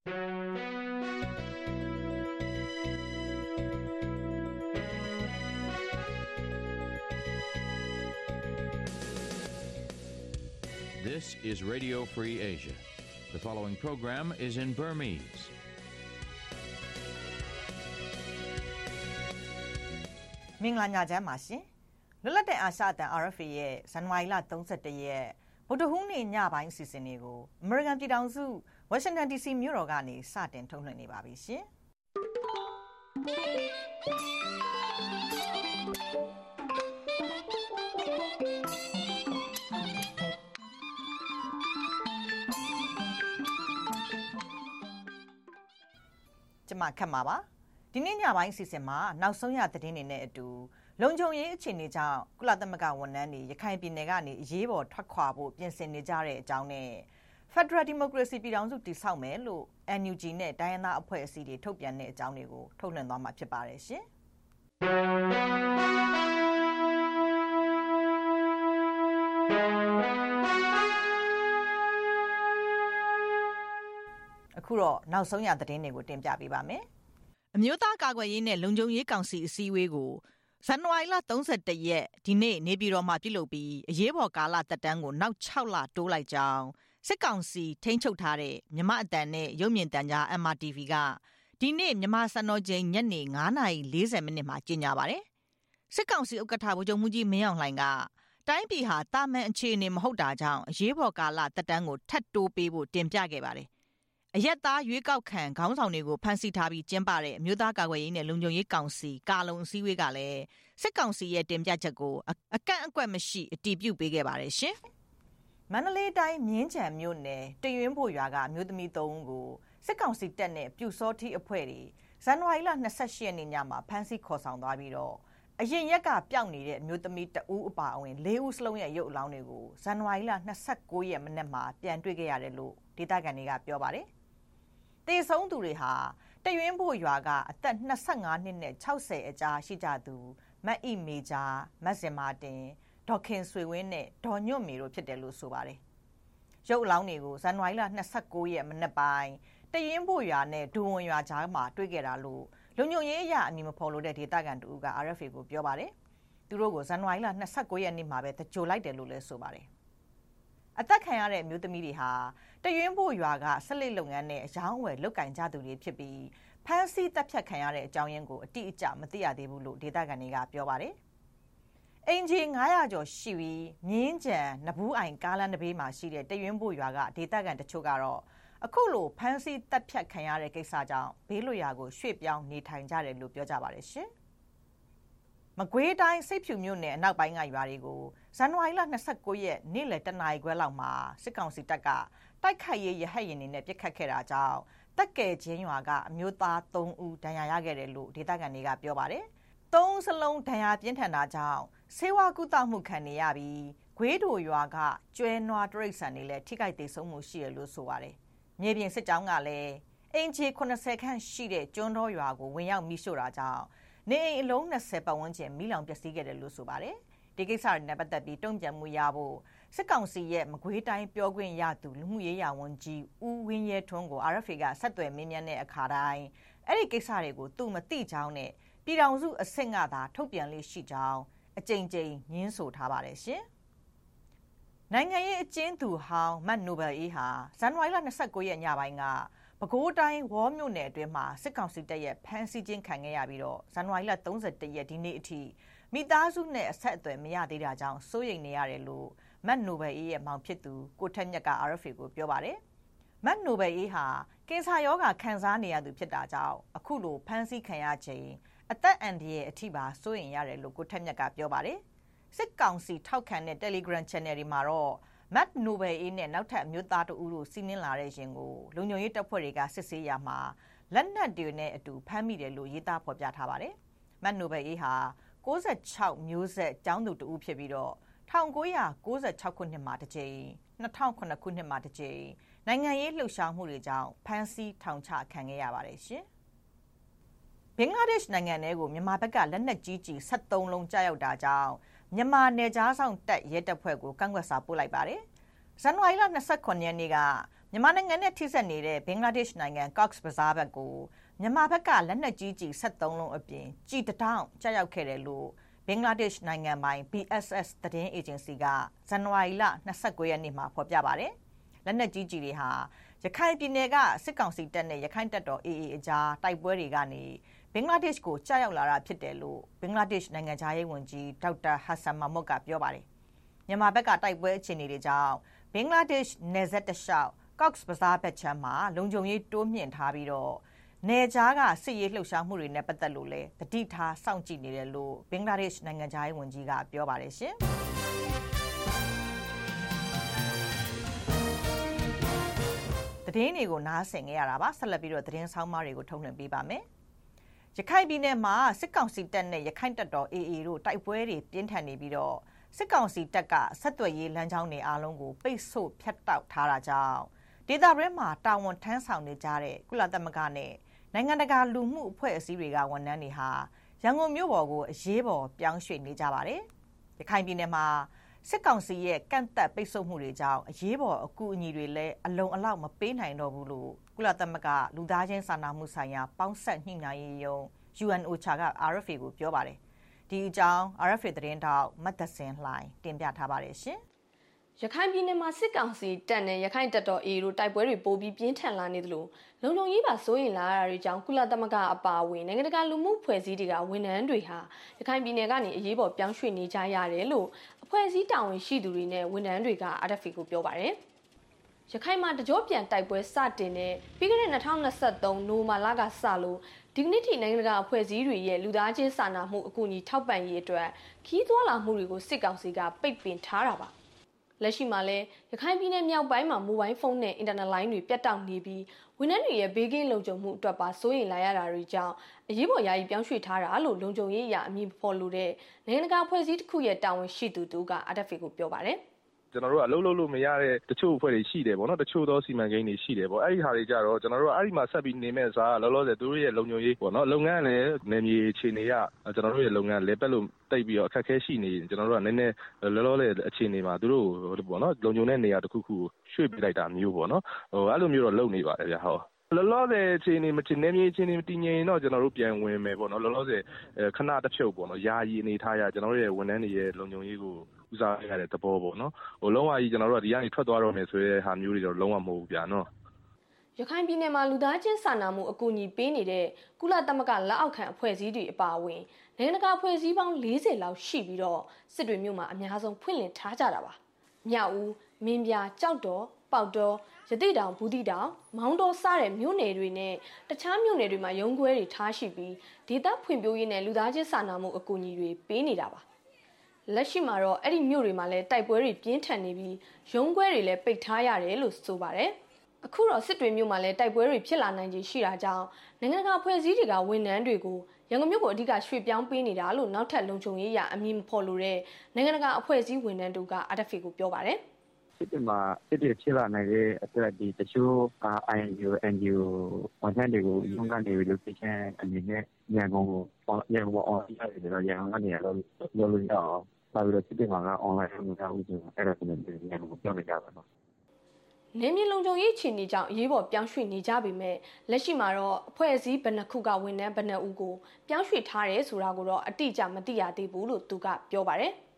This is Radio Free Asia. The following program is in Burmese. ။မင်္ဂလာညချမ်းပါရှင်။လွတ်လပ်တဲ့အာရှအတန် RFA ရဲ့ဇန်နဝါရီလ31ရက်ဗုဒ္ဓဟူးနေ့ညပိုင်းအစီအစဉ်လေးကိုအမေရိကန်ပြည်ထောင်စု ဝါရှင်တန် DC မြို့တော်ကနေစတင်ထုတ်လွှင့်နေပါပြီရှင်။ကျမခတ်မှာပါ။ဒီနေ့ညပိုင်းအစီအစဉ်မှာနောက်ဆုံးရသတင်းတွေနဲ့အတူလုံခြုံရေးအခြေအနေကြောင့်ကုလသမဂ္ဂဝန်ထမ်းတွေရခိုင်ပြည်နယ်ကနေအရေးပေါ်ထွက်ခွာဖို့ပြင်ဆင်နေကြတဲ့အကြောင်းနဲ့ Federal Democracy ပြည်ထောင်စုတည်ဆောက်မယ်လို့ NUG နဲ့တိုင်းရင်းသားအဖွဲ့အစည်းတွေထုတ်ပြန်တဲ့အကြောင်းတွေကိုထုတ်လွှင့်သွားမှာဖြစ်ပါတယ်ရှင်။အခုတော့နောက်ဆုံးရသတင်းတွေကိုတင်ပြပေးပါမယ်။အမျိုးသားကာကွယ်ရေးနဲ့လုံခြုံရေးကောင်စီအစည်းအဝေးကိုဇန်နဝါရီလ31ရက်ဒီနေ့နေပြည်တော်မှာပြုလုပ်ပြီးအရေးပေါ်ကာလတက်တန်းကိုနောက်6လတိုးလိုက်ကြောင်း စစ်ကောင်စီထိန်းချုပ်ထားတဲ့မြမအတန်နဲ့ရုပ်မြင်သံကြား MRTV ကဒီနေ့မြမစံတော်ချိန်ညနေ9:40မိနစ်မှာကြေညာပါတယ်စစ်ကောင်စီဥက္ကဋ္ဌဗိုလ်ချုပ်မှုကြီးမင်းအောင်လှိုင်ကတိုင်းပြည်ဟာတာမန်အခြေအနေမဟုတ်တာကြောင့်အရေးပေါ်ကာလတက်တန်းကိုထပ်တိုးပေးဖို့တင်ပြခဲ့ပါတယ်အရက်သားရွေးကောက်ခံခေါင်းဆောင်တွေကိုဖမ်းဆီးထားပြီးကျင်းပတဲ့အမျိုးသားကာကွယ်ရေးနဲ့လုံခြုံရေးကောင်စီကာလုံအစည်းအဝေးကလည်းစစ်ကောင်စီရဲ့တင်ပြချက်ကိုအကန့်အကွက်မရှိအတည်ပြုပေးခဲ့ပါတယ်ရှင်။ မန္တလေးတိုင်းမြင်းချံမြို့နယ်တရွင်းဖို့ရွာကအမျိုးသမီး၃ဦးကိုစစ်ကောင်စီတပ်နဲ့ပြူစောထီအဖွဲ့တွေဇန်နဝါရီလ28ရက်နေ့ညမှာဖမ်းဆီးခေါ်ဆောင်သွားပြီးတော့အရင်ရက်ကပျောက်နေတဲ့အမျိုးသမီးတဦးအပါအဝင်၄ဦးစလုံးရဲ့ရုပ်အလောင်းတွေကိုဇန်နဝါရီလ29ရက်မနေ့မှာပြန်တွေ့ခဲ့ရတယ်လို့ဒေသခံတွေကပြောပါတယ်။တေဆုံးသူတွေဟာတရွင်းဖို့ရွာကအသက်25နှစ်နဲ့60အကြားရှိကြသူမတ်အိမေဂျာမတ်စင်မာတင် ဒေါက်ခင်ဆွေဝင်းနဲ့ဒေါ်ညွတ်မီတို့ဖြစ်တယ်လို့ဆိုပါတယ်။ရုပ်အလောင်းတွေကိုဇန်နဝါရီလ29ရက်မနက်ပိုင်းတရင်ဖို့ရွာနဲ့ဒူဝန်ရွာကြားမှာတွေ့ခဲ့တာလို့လုံညုံရေးအရာအမည်မဖော်လို့တဲ့ဒေသခံတူက RFA ကိုပြောပါတယ်။သူတို့ကိုဇန်နဝါရီလ29ရက်နေ့မှာပဲတကြိုလိုက်တယ်လို့လည်းဆိုပါတယ်။အသက်ခံရတဲ့အမျိုးသမီးတွေဟာတရွင်းဖို့ရွာကဆက်လက်လုပ်ငန်းနဲ့အယောင်းအဝယ်လုပ်ကင်ကြသူတွေဖြစ်ပြီးဖမ်းဆီးတပ်ဖြတ်ခံရတဲ့အကြောင်းရင်းကိုအတိအကျမသိရသေးဘူးလို့ဒေသခံတွေကပြောပါတယ်။ အင်ဂျီ900ကျော်ရှိပြီးမြင်းကြံနဘူးအိုင်ကားလမ်းတစ်ဘေးမှာရှိတဲ့တရွင်းဖို့ရွာကဒေသခံတချို့ကတော့အခုလိုဖမ်းဆီးတပ်ဖြတ်ခံရတဲ့ကိစ္စကြောင့်ဘေးလွရာကိုရွှေ့ပြောင်းနေထိုင်ကြတယ်လို့ပြောကြပါတယ်ရှင်။မကွေးတိုင်းစိတ်ဖြူမြို့နယ်အနောက်ပိုင်းကရွာတွေကိုဇန်နဝါရီလ29ရက်နေ့လယ်တနာရီခွဲလောက်မှာစစ်ကောင်စီတပ်ကတိုက်ခိုက်ရေးရဟတ်ရင်တွေနဲ့ပစ်ခတ်ခဲ့တာကြောင့်တက်ကဲချင်းရွာကအမျိုးသား3ဦးဒဏ်ရာရခဲ့တယ်လို့ဒေသခံတွေကပြောပါတယ်။သုံးစလုံးဒဏ်ရာပြင်းထန်တာကြောင့် ဆေးဝါးကုသမှုခံနေရပြီးဂွေးတိုရွာကကျွဲနွားတရိတ်ဆန်တွေလည်းထိခိုက်သေးဆုံးမှုရှိရလို့ဆိုပါတယ်။မြေပြင်စစ်ကြောင်းကလည်းအင်ဂျီ80ခန့်ရှိတဲ့ကျွန်းတော်ရွာကိုဝင်ရောက်မိရှို့တာကြောင့်နေအိမ်အလုံး20ပတ်ဝန်းကျင်မိလောင်ပျက်စီးခဲ့တယ်လို့ဆိုပါတယ်။ဒီကိစ္စတွေနဲ့ပတ်သက်ပြီးတုံ့ပြန်မှုရဖို့စစ်ကောင်စီရဲ့မကွေးတိုင်းပြောခွင့်ရသူလူမှုရေးရာဝန်ကြီးဦးဝင်းရဲထွန်းကို RFA ကဆက်သွယ်မေးမြန်းတဲ့အခါတိုင်းအဲ့ဒီကိစ္စတွေကိုသူမသိကြောင်းနဲ့ပြည်ထောင်စုအဆင့်ကသာထုတ်ပြန်လေးရှိကြောင်း အကြိမ်ကြိမ်ညင်းဆိုထားပါတယ်ရှင်။နိုင်ငံရေးအကျဉ်းသူဟောင်းမတ်နိုဘယ်အေးဟာဇန်နဝါရီလ29ရက်ညပိုင်းကပဲခူးတိုင်းဝေါ်မြို့နယ်အတွင်းမှာစစ်ကောင်စီတပ်ရဲ့ဖမ်းဆီးခြင်းခံခဲ့ရပြီးတော့ဇန်နဝါရီလ31ရက်ဒီနေ့အထိမိသားစုနဲ့အဆက်အသွယ်မရသေးတာကြောင့်စိုးရိမ်နေရတယ်လို့မတ်နိုဘယ်အေးရဲ့မောင်ဖြစ်သူကိုထက်မြက်က RFA ကိုပြောပါတယ်။မတ်နိုဘယ်အေးဟာကင်ဆာရောဂါခံစားနေရသူဖြစ်တာကြောင့်အခုလိုဖမ်းဆီးခံရချိန် အသက်အန္တရာယ်အထိပါစိုးရိမ်ရတယ်လို့ကိုထက်မြက်ကပြောပါတယ်။စစ်ကောင်စီထောက်ခံတဲ့ Telegram Channel တွေမှာတော့မတ်နိုဘယ်အေးနဲ့နောက်ထပ်မျိုးသားတဦးတို့စီးနင်းလာတဲ့ရင်ကိုလုံခြုံရေးတပ်ဖွဲ့တွေကစစ်ဆေးရမှာလက်နက်တွေနဲ့အတူဖမ်းမိတယ်လို့ရေးသားဖော်ပြထားပါတယ်။မတ်နိုဘယ်အေးဟာ66မျိုးဆက်ကျောင်းသူတဦးဖြစ်ပြီးတော့1996ခုနှစ်မှာတစ်ကြိမ်2009ခုနှစ်မှာတစ်ကြိမ်နိုင်ငံရေးလှုပ်ရှားမှုတွေကြောင့်ဖမ်းဆီးထောင်ချခံခဲ့ရပါတယ်ရှင်။ ဘင်္ဂလားဒေ့ရှ်နိုင်ငံထဲကိုမြန်မာဘက်ကလက်နက်ကြီးကြီး73လုံးကြားရောက်တာကြောင့်မြန်မာနယ်ကြားဆောင်တပ်ရဲတပ်ဖွဲ့ကိုကန့်ကွက်စာပို့လိုက်ပါတယ်။ဇန်နဝါရီလ29ရက်နေ့ကမြန်မာနိုင်ငံနဲ့ထိစပ်နေတဲ့ဘင်္ဂလားဒေ့ရှ်နိုင်ငံ Cox's Bazar ဘက်ကိုမြန်မာဘက်ကလက်နက်ကြီးကြီး73လုံးအပြင်ကြည်တောင်ကြောက်ရောက်ခဲ့တယ်လို့ဘင်္ဂလားဒေ့ရှ်နိုင်ငံပိုင် BSS သတင်းအေဂျင်စီကဇန်နဝါရီလ29ရက်နေ့မှာဖော်ပြပါတယ်။လက်နက်ကြီးကြီးတွေဟာရခိုင်ပြည်နယ်ကစစ်ကောင်စီတပ်နဲ့ရခိုင်တပ်တော် AA အကြားတိုက်ပွဲတွေကနေ ဘင်္ဂလားဒေ့ရှ်ကိုကြာရောက်လာတာဖြစ်တယ်လို့ဘင်္ဂလားဒေ့ရှ်နိုင်ငံသားရေးဝန်ကြီးဒေါက်တာဟဆန်မာမွတ်ကပြောပါတယ်။မြန်မာဘက်ကတိုက်ပွဲအခြေအနေတွေကြောင့်ဘင်္ဂလားဒေ့ရှ်နယ်စပ်တလျှောက် Cox's Bazar ဘက်ချမ်းမှာလုံခြုံရေးတိုးမြင့်ထားပြီးတော့နယ်ကြားကစစ်ရေးလှုပ်ရှားမှုတွေနဲ့ပတ်သက်လို့လည်းတတိထားစောင့်ကြည့်နေတယ်လို့ဘင်္ဂလားဒေ့ရှ်နိုင်ငံသားရေးဝန်ကြီးကပြောပါတယ်ရှင်။သတင်းတွေကိုနားဆင်ကြရတာပါဆက်လက်ပြီးတော့သတင်းဆောင်မတွေကိုထုတ်လွှင့်ပေးပါမယ်။ ရခိုင်ပြည်နယ်မှာစစ်ကောင်စီတပ်နဲ့ရခိုင်တပ်တော် AA တို့တိုက်ပွဲတွေပြင်းထန်နေပြီးတော့စစ်ကောင်စီတပ်ကဆက်သွယ်ရေးလမ်းကြောင်းတွေအားလုံးကိုပိတ်ဆို့ဖျက်တောက်ထားတာကြောင့်ဒေသရဲမှာတာဝန်ထမ်းဆောင်နေကြတဲ့ကုလသမဂ္ဂနဲ့နိုင်ငံတကာလူမှုအဖွဲ့အစည်းတွေကဝန်ထမ်းတွေဟာရန်ကုန်မြို့ပေါ်ကိုအရေးပေါ်ပြောင်းရွှေ့နေကြပါတယ်။ရခိုင်ပြည်နယ်မှာစစ်ကောင်စီရဲ့ကန့်သက်ပိတ်ဆို့မှုတွေကြောင့်အရေးပေါ်အကူအညီတွေလည်းအလုံအလောက်မပေးနိုင်တော့ဘူးလို့ ကုလသမဂ္ဂလူသားချင်းစာနာမှုဆိုင်ရာပေါင်းဆက်ညှိနှိုင်းရေးယုံ UNOCHA က RFA ကိုပြောပါတယ်။ဒီအကြောင်း RFA သတင်းတောက်မတ်တဆင်လှိုင်တင်ပြထားပါတယ်ရှင်။ရခိုင်ပြည်နယ်မှာစစ်ကောင်စီတပ်နဲ့ရခိုင်တပ်တော် AA တို့တိုက်ပွဲတွေပိုပြီးပြင်းထန်လာနေသလိုလုံခြုံရေးပါစိုးရင်လာရတာတွေကြောင့်ကုလသမဂ္ဂအပါအဝင်နိုင်ငံတကာလူမှုဖွဲ့စည်းတွေကဝန်ထမ်းတွေဟာရခိုင်ပြည်နယ်ကနေအရေးပေါ်ပြောင်းရွှေ့နေကြရတယ်လို့အဖွဲ့အစည်းတာဝန်ရှိသူတွေနဲ့ဝန်ထမ်းတွေက RFA ကိုပြောပါတယ် ရခိုင်မှာတကြောပြန်တိုက်ပွဲစတင်တဲ့ပြီးခဲ့တဲ့2023နိုမာလာကစလို့ဒီကနေ့ထိနိုင်ငံတကာအဖွဲ့အစည်းတွေရဲ့လူသားချင်းစာနာမှုအကူအညီထောက်ပံ့ရေးအတွက်ခီးသွွာလာမှုတွေကိုစစ်ကောင်စီကပိတ်ပင်ထားတာပါလက်ရှိမှာလည်းရခိုင်ပြည်နယ်မြောက်ပိုင်းမှာမိုဘိုင်းဖုန်းနဲ့အင်တာနက်လိုင်းတွေပြတ်တောက်နေပြီးဝန်ထမ်းတွေရဲ့ဘေးကင်းလုံခြုံမှုအတွက်ပါစိုးရိမ်လာရတာတွေကြောင့်အရေးပေါ်ယာယီပြောင်းရွှေ့ထားတာလို့လုံခြုံရေးအရာအမည်ဖော်လို့တဲ့နိုင်ငံတကာဖွဲ့စည်းတစ်ခုရဲ့တာဝန်ရှိသူတို့က RFA ကိုပြောပါတယ်။ ကျွန်တော်တို့ကအလုပ်လုပ်လို့မရတဲ့တချို့အဖွဲ့တွေရှိတယ်ပေါ့နော်တချို့သောစီမံကိန်းတွေရှိတယ်ပေါ့အဲ့ဒီဟာတွေကြတော့ကျွန်တော်တို့အဲ့ဒီမှာဆက်ပြီးနေမဲ့စားလောလောဆယ်သူတို့ရဲ့လုံခြုံရေးပေါ့နော်လုပ်ငန်းလည်းနယ်မြေအခြေအနေရကျွန်တော်တို့ရဲ့လုပ်ငန်းလဲပက်လို့တိတ်ပြီးတော့အခက်အခဲရှိနေကျွန်တော်တို့ကနည်းနည်းလောလောဆယ်အခြေအနေမှာသူတို့ပေါ့နော်လုံခြုံတဲ့နေရာတစ်ခုခုရွှေ့ပြလိုက်တာမျိုးပေါ့နော်ဟိုအဲ့လိုမျိုးတော့လုပ်နေပါတယ်ဗျဟုတ်လောလောဆယ်အခြေအနေမတင်နေမြေအခြေအနေမတည်ငြိမ်တော့ကျွန်တော်တို့ပြန်ဝင်မယ်ပေါ့နော်လောလောဆယ်ခဏတစ်ဖြုတ်ပေါ့နော်ယာယီအနေထားရကျွန်တော်တို့ရဲ့ဝန်ထမ်းတွေရဲ့လုံခြုံရေးကို ဦးစားရတဲ့သဘောပေါ့နော်ဟိုလုံးဝကြီးကျွန်တော်တို့ကဒီကနေထွက်သွားတော့မယ်ဆိုတဲ့ဟာမျိုးတွေတော့လုံးဝမဟုတ်ဘူးဗျာနော်ရခိုင်ပြည်နယ်မှာလူသားချင်းစာနာမှုအကူအညီပေးနေတဲ့ကုလသမဂ္ဂလက်အောက်ခံအဖွဲ့အစည်းတွေအပါအဝင်နိုင်ငံတကာအဖွဲ့အစည်းပေါင်း40လောက်ရှိပြီးတော့စစ်တွေမြို့မှာအများဆုံးဖွင့်လှစ်ထားကြတာပါ။မြောက်ဦးမင်းပြကြောက်တော်ပေါက်တော်ရတိတောင်ဘူးတိတောင်မောင်းတော်စတဲ့မြို့နယ်တွေနဲ့တခြားမြို့နယ်တွေမှာရုံးခွဲတွေထားရှိပြီးဒေသဖွံ့ဖြိုးရေးနဲ့လူသားချင်းစာနာမှုအကူအညီတွေပေးနေတာပါ လက်ရှိမှာတော့အဲ့ဒီမြို့တွေမှာလည်းတိုက်ပွဲတွေပြင်းထန်နေပြီးရုံးခွဲတွေလည်းပိတ်ထားရတယ်လို့ဆိုပါတယ်အခုတော့စစ်တွေမြို့မှာလည်းတိုက်ပွဲတွေဖြစ်လာနိုင်ခြေရှိတာကြောင့်နိုင်ငံတကာဖွဲ့စည်းတွေကဝန်ထမ်းတွေကိုရန်ကုန်မြို့ကိုအဓိကရွှေ့ပြောင်းပေးနေတာလို့နောက်ထပ်လုံခြုံရေးရအမည်မဖော်လို့တဲ့နိုင်ငံတကာအဖွဲ့အစည်းဝန်ထမ်းတို့က RFA ကိုပြောပါတယ်စစ်တွေမှာစစ်တွေဖြစ်လာနိုင်တဲ့အတွက်ဒီတချို့ INGO NGO ဝန်ထမ်းတွေကိုရုံးကနေ relocation အနေနဲ့ရန်ကုန်ကိုရန်ကုန်ပေါ် on ရတယ်ဆိုတော့ရန်ကုန်ကနေတော့လုပ်လို့ရအောင် နောက်ပြီးတော့စစ်တွေမှာက online လုပ်ကြဦးဆိုတော့အဲ့ဒါဆိုရင်ရန်ကုန်ကိုပြောနေကြပါတော့နေမြေလုံခြုံရေးအခြေအနေကြောင့်အရေးပေါ်ပြောင်းရွှေ့နေကြပေမဲ့လက်ရှိမှာတော့အဖွဲ့အစည်းဘဏ္ဍခုကဝန်ထမ်းဘဏ္ဍဦးကိုပြောင်းရွှေ့ထားတယ်ဆိုတာကိုတော့အတိအကျမသိရသေးဘူးလို့သူကပြောပါတယ်။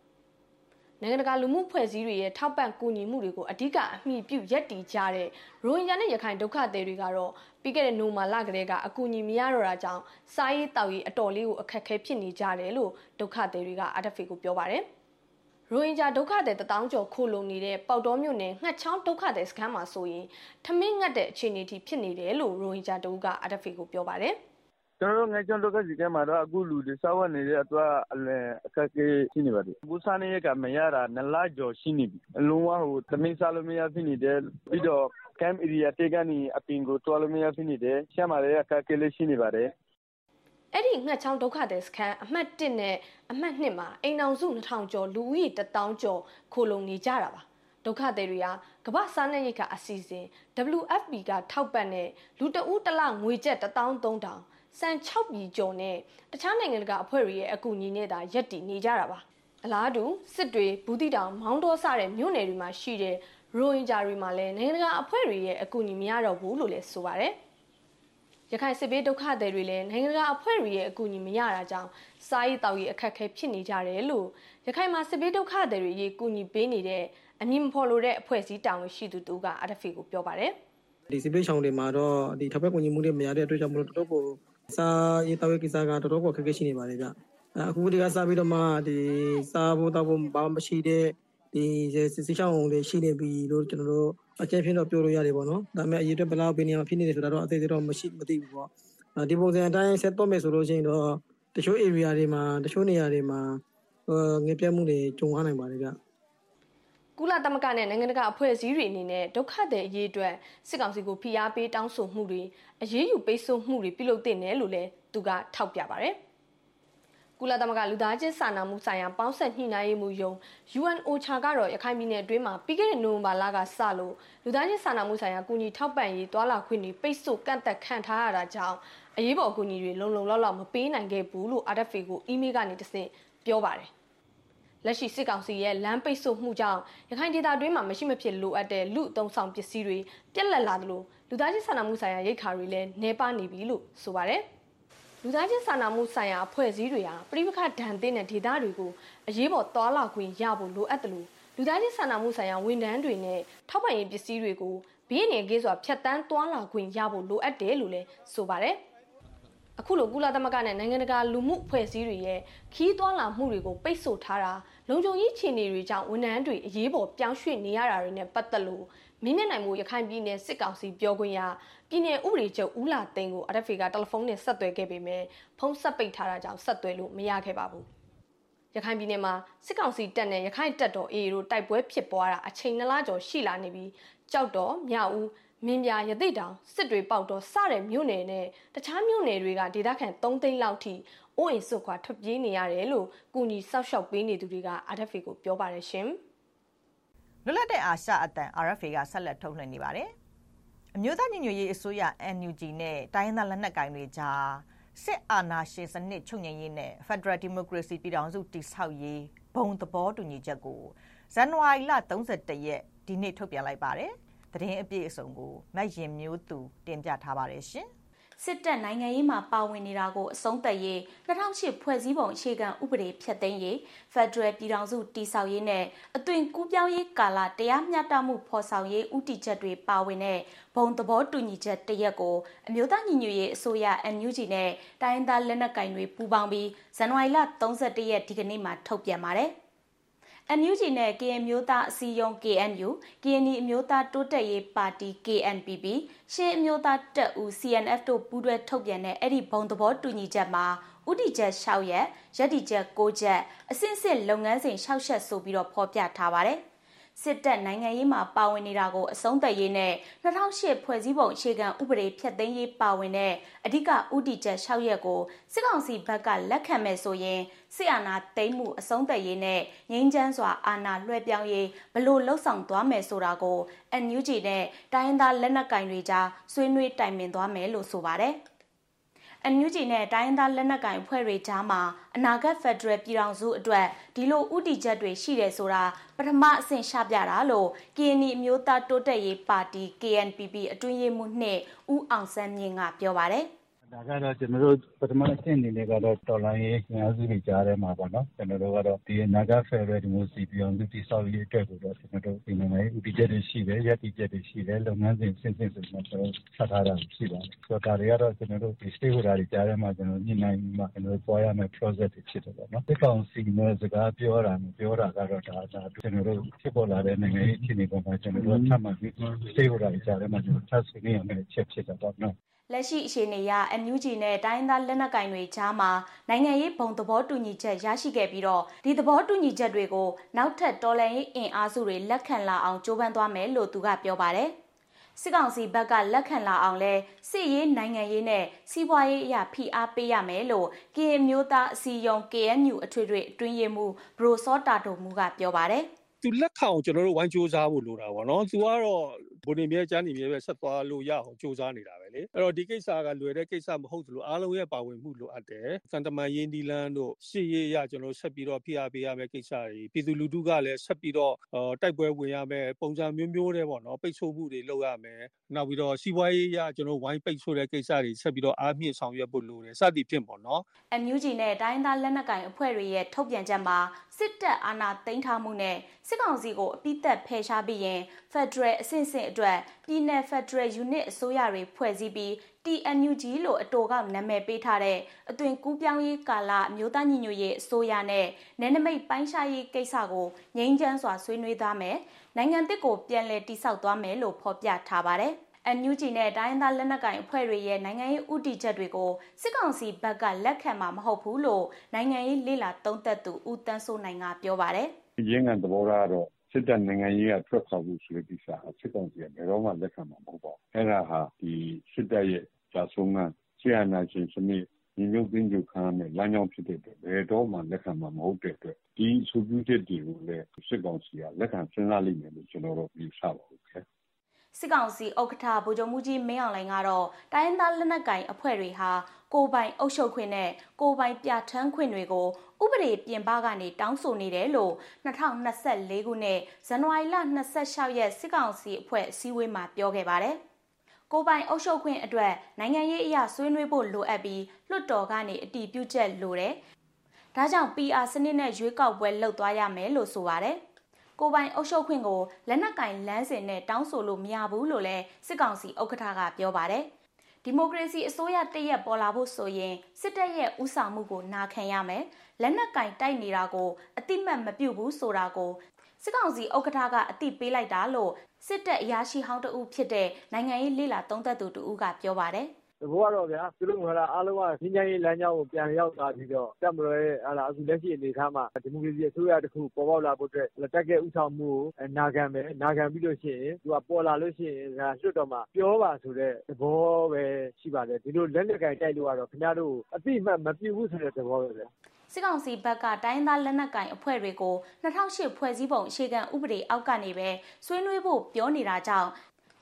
နိုင်ငံတကာလူမှုဖွဲ့စည်းတွေရဲ့ထောက်ပံ့ကူညီမှုတွေကိုအဓိကအမိပြုရက်တည်ကြတဲ့ရိုဟင်ဂျာနဲ့ရခိုင်ဒုက္ခသည်တွေကတော့ပြီးခဲ့တဲ့နိုမာလကလေးကအကူအညီမရတော့တာကြောင့်စားရေးတောက်ရေးအတော်လေးကိုအခက်အခဲဖြစ်နေကြတယ်လို့ဒုက္ခသည်တွေက RFA ကိုပြောပါတယ်။ရိုဟင်ဂျာဒုက္ခသည်တထောင်ကျော်ခိုလုံနေတဲ့ပေါတော်မြို့နယ်ငှက်ချောင်းဒုက္ခသည်စခန်းမှာဆိုရင်ထမင်းငတ်တဲ့အခြေအနေထိဖြစ်နေတယ်လို့ရိုဟင်ဂျာတို့က RFA ကိုပြောပါတယ်။ ကျွန်တော်တို့ငယ်ကျွန်း ဒုက္ခစီကဲမှာတော့ အခုလူတွေ စားဝတ်နေတဲ့အတွက် အလယ်အခက်အခဲရှိနေပါတယ် အခုစားနေရကမရတာနှစ်လကျော်ရှိနေပြီအလုံးဝဟိုသမင်းစားလို့မရဖြစ်နေတယ် ပြီးတော့ camp area တေကနေ အပင်ကိုတွားလို့မရဖြစ်နေတယ်ရှမ်းမာတဲ့အခက်အခဲလေးရှိနေပါတယ် အဲ့ဒီ ငှက်ချောင်းဒုက္ခသည်စခန်း အမှတ်1နဲ့ အမှတ်2မှာ အိမ်အောင်စု2000ကျော် လူဦးရေ1000ကျော် ခိုလုံနေကြတာပါ ဒုက္ခသည်တွေဟာ ကမ္ဘာစားနပ်ရိက္ခာအစီအစဉ် WFP က ထောက်ပံ့တဲ့ လူတဦးတစ်လငွေကျပ်13000 စံ6ပြည်ကျော်နဲ့တခြားနိုင်ငံတကာအဖွဲ့တွေရဲ့အကူအညီနဲ့သာရပ်တည်နေကြတာပါအလားတူစစ်တွေဘူးတိတောင်မောင်းတော်စတဲ့မြို့နယ်တွေမှာရှိတဲ့ရိုဟင်ဂျာတွေမှာလည်းနိုင်ငံတကာအဖွဲ့တွေရဲ့အကူအညီမရတော့ဘူးလို့လည်းဆိုပါတယ်ရခိုင်စစ်ဘေးဒုက္ခသည်တွေလည်းနိုင်ငံတကာအဖွဲ့တွေရဲ့အကူအညီမရတာကြောင့်စားရေးတောက်ရေးအခက်အခဲဖြစ်နေကြတယ်လို့ရခိုင်မှာစစ်ဘေးဒုက္ခသည်တွေရေးကူညီပေးနေတဲ့အမည်မဖော်လို့တဲ့အဖွဲ့အစည်းတောင်ရှိသူတူက RFA ကိုပြောပါတယ်ဒီစစ်ဘေးရှောင်တွေမှာတော့ဒီထောက်ပံ့ကူညီမှုတွေမရတဲ့အတွက်ကြောင့်မလို့တော်တော်ကို စားရေးတောက်ရေးကိစ္စကတော်တော်ကိုအခက်အခဲရှိနေပါတယ်ဗျအခုဒီကစားပြီးတော့မှဒီစားဖို့တောက်ဖို့ဘာမှမရှိတဲ့ဒီစစ်စစ်ချောင်းတွေရှိနေပြီလို့ကျွန်တော်တို့အကျဉ်းဖြစ်တော့ပြောလို့ရတယ်ပေါ့နော်ဒါပေမဲ့အရေးအတွက်ဘယ်လောက်ဘယ်နေရာမှာဖြစ်နေတယ်ဆိုတာတော့အသေးသေးတော့မရှိမသိဘူးပေါ့ဒီပုံစံအတိုင်းဆက်တော့မယ်ဆိုလို့ရှိရင်တော့တချို့ area တွေမှာတချို့နေရာတွေမှာငပြတ်မှုတွေကြုံရနိုင်ပါတယ်ဗျ ကုလသမဂ္ဂနဲ့နိုင်ငံတကာအဖွဲ့အစည်းတွေအနေနဲ့ဒုက္ခသည်အရေးအတွက်စစ်ကောင်စီကိုဖိအားပေးတောင်းဆိုမှုတွေအရေးယူပိတ်ဆို့မှုတွေပြုလုပ်တင်တယ်လို့လည်းသူကထောက်ပြပါတယ်။ကုလသမဂ္ဂလူသားချင်းစာနာမှုဆိုင်ရာပေါင်းဆက်ညှိနှိုင်းရေးမှူးယုံ UNOCHA ကတော့ရခိုင်ပြည်နယ်အတွင်းမှာပြီးခဲ့တဲ့နိုဝင်ဘာလကစလို့လူသားချင်းစာနာမှုဆိုင်ရာကူညီထောက်ပံ့ရေးတွာလာခွင့်တွေပိတ်ဆို့ကန့်သက်ခံထားရတာကြောင့်အရေးပေါ်အကူအညီတွေလုံလုံလောက်လောက်မပေးနိုင်ခဲ့ဘူးလို့ RFA ကိုအီးမေးလ်ကနေတဆင့်ပြောပါတယ် လက်ရှိစစ်ကောင်စီရဲ့လမ်းပိတ်ဆို့မှုကြောင့်ရခိုင်ဒေသတွင်းမှာမရှိမဖြစ်လိုအပ်တဲ့လူအုံဆောင်ပစ္စည်းတွေပြက်လက်လာသလိုလူသားချင်းစာနာမှုဆိုင်ရာရိတ်ခါတွေလည်းနှဲပါနေပြီလို့ဆိုပါတယ်။လူသားချင်းစာနာမှုဆိုင်ရာအဖွဲ့အစည်းတွေဟာပြည်ပခဒဏ်သင့်တဲ့ဒေသတွေကိုအရေးပေါ်သွာလာခွင့်ရဖို့လိုအပ်တယ်လို့လူသားချင်းစာနာမှုဆိုင်ရာဝန်ထမ်းတွေနဲ့ထောက်ပံ့ရေးပစ္စည်းတွေကိုဘေးအနေကင်းစွာဖြတ်တန်းသွာလာခွင့်ရဖို့လိုအပ်တယ်လို့လည်းဆိုပါတယ်။ အခုလိုကုလသမဂ္ဂနဲ့နိုင်ငံတကာလူမှုအဖွဲ့အစည်းတွေရဲ့ခီးသွွာလာမှုတွေကိုပိတ်ဆို့ထားတာလုံခြုံရေးခြေနေတွေကြောင့်ဝန်ထမ်းတွေအရေးပေါ်ပြောင်းရွှေ့နေရတာတွေနဲ့ပတ်သက်လို့မင်းနဲ့နိုင်မှုရခိုင်ပြည်နယ်စစ်ကောင်စီပြောခွင့်ရပြည်နယ်ဥပဒေချုပ်ဦးလာသိန်းကို RFA ကတယ်လီဖုန်းနဲ့ဆက်သွယ်ခဲ့ပေမဲ့ဖုန်းဆက်ပိတ်ထားတာကြောင့်ဆက်သွယ်လို့မရခဲ့ပါဘူးရခိုင်ပြည်နယ်မှာစစ်ကောင်စီတပ်နဲ့ရခိုင်တပ်တော် AA တို့တိုက်ပွဲဖြစ်ပွားတာအချိန်နှစ်လကျော်ရှိလာနေပြီးကြောက်တော်မြောက်ဦး မင်းပြရသိတောင်စစ်တွေပေါက်တော်စတဲ့မြို့နယ်နဲ့တခြားမြို့နယ်တွေကဒေသခံ3သိန်းလောက်ထိအိုးအိမ်စွတ်ခွာထွက်ပြေးနေရတယ်လို့ကုညီစောက်ရှောက်ပေးနေသူတွေက RFA ကိုပြောပါတယ်ရှင်။လွတ်လပ်တဲ့အာရှအတန် RFA ကဆက်လက်ထုတ်လွှင့်နေပါတယ်။အမျိုးသားညီညွတ်ရေးအစိုးရ NUG နဲ့တိုင်းရင်းသားလက်နက်ကိုင်တွေကြားစစ်အာဏာရှင်စနစ်ချုပ်ငြိမ်းရေးနဲ့ Federal Democracy ပြည်ထောင်စုတည်ဆောက်ရေးဘုံသဘောတူညီချက်ကိုဇန်နဝါရီလ31ရက်ဒီနေ့ထုတ်ပြန်လိုက်ပါတယ်။ သတင်းအပြည့်အစုံကိုမတ်ရင်မျိုးသူတင်ပြထားပါတယ်ရှင်။စစ်တပ်နိုင်ငံရေးမှာပါဝင်နေတာကိုအဆုံးသတ်ရေး2008ဖွဲ့စည်းပုံအခြေခံဥပဒေဖြတ်သိမ်းရေးဖက်ဒရယ်ပြည်ထောင်စုတည်ဆောက်ရေးနဲ့အသွင်ကူးပြောင်းရေးကာလတရားမျှတမှုဖော်ဆောင်ရေးဥတီချက်တွေပါဝင်တဲ့ဘုံသဘောတူညီချက်တရက်ကိုအမျိုးသားညီညွတ်ရေးအစိုးရ NUG နဲ့တိုင်းဒေသလက်နက်ကိုင်တွေပူးပေါင်းပြီးဇန်နဝါရီလ31ရက်ဒီကနေ့မှာထုတ်ပြန်ပါတယ်။ NUG နဲ့ KN မျိုးသားအစည်းအရုံး KNU, KNI အမျိုးသားတိုးတက်ရေးပါတီ KNPP, ရှေးအမျိုးသားတပ်ဦး CNF တို့ပူးတွဲထုတ်ပြန်တဲ့ အဲ့ဒီ ဘုံသဘောတူညီချက်မှာဥတီချက်6ရက်၊ရက်တီချက်6ချက်အစစ်စစ်လုပ်ငန်းစဉ်6ချက်ဆိုပြီးတော့ဖော်ပြထားပါတယ်။ စစ်တပ်နိုင်ငံရေးမှာပါဝင်နေတာကိုအဆုံးသတ်ရေးနဲ့2008ဖွဲ့စည်းပုံအခြေခံဥပဒေဖြတ်သိမ်းရေးပါဝင်တဲ့အဓိကဥတီချက်6ရက်ကိုစစ်ကောင်စီဘက်ကလက်ခံမဲ့ဆိုရင်စစ်အာဏာသိမ်းမှုအဆုံးသတ်ရေးနဲ့ငြိမ်းချမ်းစွာအာဏာလွှဲပြောင်းရေးဘလို့လှုပ်ဆောင်သွားမယ်ဆိုတာကို NUG နဲ့တိုင်းရင်းသားလက်နက်ကင်တွေကြားဆွေးနွေးတိုင်ပင်သွားမယ်လို့ဆိုပါတယ်။ အန်ယူဂျီနဲ့တိုင်းသားလက်နက်ကိုင်အဖွဲ့တွေကြားမှာအနာဂတ်ဖက်ဒရယ်ပြည်ထောင်စုအတွက်ဒီလိုဥတီချက်တွေရှိတယ်ဆိုတာပထမအဆင့်ရှပြတာလို့ KNI အမျိုးသားတိုးတက်ရေးပါတီ KNPP အတွင်းရေးမှူးနှစ်ဦးအောင်စန်းမြင့်ကပြောပါတယ်။ ဒါကတော့ ကျနော်တို့ ပထမအဆင့်အနေနဲ့ကတော့ တော်လှန်ရေးအင်အားစုတွေကြားထဲမှာပေါ့နော် ကျနော်တို့ကတော့ ဒီအနာဂတ် ဖက်ဒရယ်ဒီမိုကရေစီပြည်ထောင်စု တည်ဆောက်ရေးအတွက်ကိုတော့ ကျနော်တို့ဒီနိုင်ငံရေးဦးတည်ချက်တွေရှိတယ် ရပ်တည်ချက်တွေရှိတယ် လုပ်ငန်းစဉ်အဆင့်ဆင့်ဆိုပြီးတော့ကျနော်တို့ ချထားတာရှိပါတယ် ဆိုတော့ ဒါတွေကတော့ ကျနော်တို့ဒီ stakeholder တွေကြားထဲမှာ ကျနော်တို့ ညှိနှိုင်းပြီးမှကျနော်တို့သွားရမယ့် process တွေဖြစ်တယ်ပေါ့နော် စစ်ကောင်စီနဲ့ စကားပြောတာ မပြောတာကတော့ ဒါဒါကျနော်တို့ ဖြစ်ပေါ်လာတဲ့ နိုင်ငံရေးအခြေအနေပေါ်မှာ ကျနော်တို့ထပ်မံပြီး stakeholder တွေကြားထဲမှာကျနော်တို့ထပ်ဆွေးနွေးရမယ့်အချက် ဖြစ်တယ်ပေါ့နော် လက်ရှိအခြေအနေအရ NUG နဲ့တိုင်းသားလက်နက်ကိုင်တွေကြားမှာနိုင်ငံရေးဘုံသဘောတူညီချက်ရရှိခဲ့ပြီးတော့ဒီသဘောတူညီချက်တွေကိုနောက်ထပ်တော်လှန်ရေးအင်အားစုတွေလက်ခံလာအောင်ကြိုးပမ်းသွားမယ်လို့သူကပြောပါတယ်။စစ်ကောင်စီဘက်ကလက်ခံလာအောင်လဲစစ်ရေးနိုင်ငံရေးနဲ့စီးပွားရေးအရာဖိအားပေးရမယ်လို့ KN မျိုးသားအစည်းအရုံး KNU အထွေထွေအတွင်းရေးမှူးဘရိုစောတာတိုမူကပြောပါတယ်။သူလက်ခံအောင်ကျွန်တော်တို့ဝိုင်းစူးစမ်းဖို့လိုတာပေါ့နော်သူကတော့ဘုံနေမြဲချမ်းနေမြဲပဲဆက်သွားလို့ရအောင်စူးစမ်းနေတာပဲ လေအဲ့တော့ဒီကိစ္စကလွယ်တဲ့ကိစ္စမဟုတ်သလိုအားလုံးရဲ့ပါဝင်မှုလိုအပ်တယ်စန်တမန်ရင်းဒီလန်တို့ရှေ့ရေးရကျွန်တော်ဆက်ပြီးတော့ဖိအားပေးရမယ့်ကိစ္စတွေပြည်သူလူထုကလည်းဆက်ပြီးတော့တိုက်ပွဲဝင်ရမယ့်ပုံစံမျိုးမျိုးတွေပေါ့နော်ပိတ်ဆို့မှုတွေလုပ်ရမယ်နောက်ပြီးတော့စီးပွားရေးရကျွန်တော်ဝိုင်းပိတ်ဆို့တဲ့ကိစ္စတွေဆက်ပြီးတော့အားမြင့်ဆောင်ရွက်ဖို့လိုတယ်စသည်ဖြင့်ပေါ့နော် NUG နဲ့တိုင်းသားလက်နက်ကိုင်အဖွဲ့တွေရဲ့ထုတ်ပြန်ချက်မှာစစ်တပ်အာဏာသိမ်းထားမှုနဲ့စစ်ကောင်စီကိုအပိသက်ဖယ်ရှားပြီးရင် Federal အဆင့်ဆင့်အတွက်ပြည်내 Federal Unit အစိုးရတွေဖွဲ့စည်းပြီး TNUG လို့အတော်ကနာမည်ပေးထားတဲ့အသွင်ကူးပြောင်းရေးကာလအမျိုးသားညီညွတ်ရေးအစိုးရနဲ့နယ်နိမိတ်ပိုင်းခြားရေးကိစ္စကိုငြိမ်းချမ်းစွာဆွေးနွေးသားမယ်နိုင်ငံတစ်ကိုပြန်လည်တိစောက်သွားမယ်လို့ဖော်ပြထားပါတယ်။ NUG နဲ့တိုင်းသားလက်နက်ကိုင်အဖွဲ့တွေရဲ့နိုင်ငံရေးဥတီချက်တွေကိုစစ်ကောင်စီဘက်ကလက်ခံမှာမဟုတ်ဘူးလို့နိုင်ငံရေးလေလာသုံးသက်သူဦးတန်းစိုးနိုင်ကပြောပါတယ်။ ရင်းငံသဘောကတော့ စစ်တပ်နိုင်ငံရေးက ထွက်ခွာဖို့ဆိုတဲ့ကိစ္စစစ်ကောင်စီက ဘယ်တော့မှ လက်ခံမှာ မဟုတ်ပါဘူး။အဲ့ဒါဟာဒီစစ်တပ်ရဲ့ကြာဆုံးကဆရာနာရှင်စနစ်ညီညွတ်သိမ်းကြခံရမယ်လမ်းကြောင်းဖြစ်တဲ့အတွက် ဘယ်တော့မှ လက်ခံမှာ မဟုတ်တဲ့အတွက် ဒီဆိုပြုချက်တွေကိုလည်း စစ်ကောင်စီက လက်ခံစဉ်းစားလိမ့်မယ်လို့ ကျွန်တော်တို့ယူဆပါဘူးခင်ဗျ စစ်ကောင်စီဥက္ကဋ္ဌ ဗိုလ်ချုပ်မှုကြီး မင်းအောင်လှိုင်ကတော့ တိုင်းဒေသလက်နက်ကိုင်အဖွဲ့တွေဟာ ကိုပိုင်အုပ်ချုပ်ခွင့်နဲ့ကိုပိုင်ပြဋ္ဌာန်းခွင့်တွေကိုဥပဒေပြင်ပကနေတောင်းဆိုနေတယ်လို့2024ခုနှစ်ဇန်နဝါရီလ26ရက်စစ်ကောင်စီအဖွဲ့အစည်းအဝေးမှာပြောခဲ့ပါတယ်။ကိုပိုင်အုပ်ချုပ်ခွင့်အတွက်နိုင်ငံရေးအရာဆွေးနွေးဖို့လိုအပ်ပြီးလွှတ်တော်ကနေအတည်ပြုချက်လိုတယ်။ဒါကြောင့် PR စနစ်နဲ့ရွေးကောက်ပွဲလုပ်သွားရမယ်လို့ဆိုပါတယ်။ကိုပိုင်အုပ်ချုပ်ခွင့်ကိုလက်နက်ကင်လမ်းစဉ်နဲ့တောင်းဆိုလို့မရဘူးလို့လည်းစစ်ကောင်စီဥက္ကဋ္ဌကပြောပါတယ်။ ဒီမိုကရေစီအစိုးရတရက်ပေါ်လာဖို့ဆိုရင်စစ်တပ်ရဲ့ဥဆောင်မှုကိုနာခံရမယ်။လက်နက်ကင်တိုက်နေတာကိုအတိမတ်မပြုတ်ဘူးဆိုတာကိုစစ်ကောင်စီဥက္ကဋ္ဌကအတိပေးလိုက်တာလို့စစ်တပ်အရာရှိဟောင်းတဦးဖြစ်တဲ့နိုင်ငံရေးလေလာသုံးသက်သူတဦးကပြောပါတယ်။ သဘောကတော့ဗျာ သူတို့ကအားလုံးက ငြိမ်းချမ်းရေးလမ်းကြောင်းကို ပြန်ရောက်သွားပြီးတော့ တပ်မတော်ရဲ့ အခုလက်ရှိအနေအထားမှာ ဒီမိုကရေစီအစိုးရတခု ပေါ်ပေါက်လာဖို့အတွက် တပ်ရဲ့ဦးဆောင်မှုကို နာခံမယ်။နာခံပြီးလို့ရှိရင် သူကပေါ်လာလို့ရှိရင် လွှတ်တော်မှာ ပြောပါဆိုတဲ့ သဘောပဲရှိပါတယ်။ဒီလိုလက်နက်ကိုင်တိုက်လို့ကတော့ ခင်ဗျားတို့ကို အသိအမှတ်မပြုဘူးဆိုတဲ့ သဘောပဲဗျာ။စစ်ကောင်စီဘက်က တိုင်းသားလက်နက်ကိုင်အဖွဲ့တွေကို2008ဖွဲ့စည်းပုံအခြေခံဥပဒေအောက်ကနေပဲ ဆွေးနွေးဖို့ ပြောနေတာကြောင့်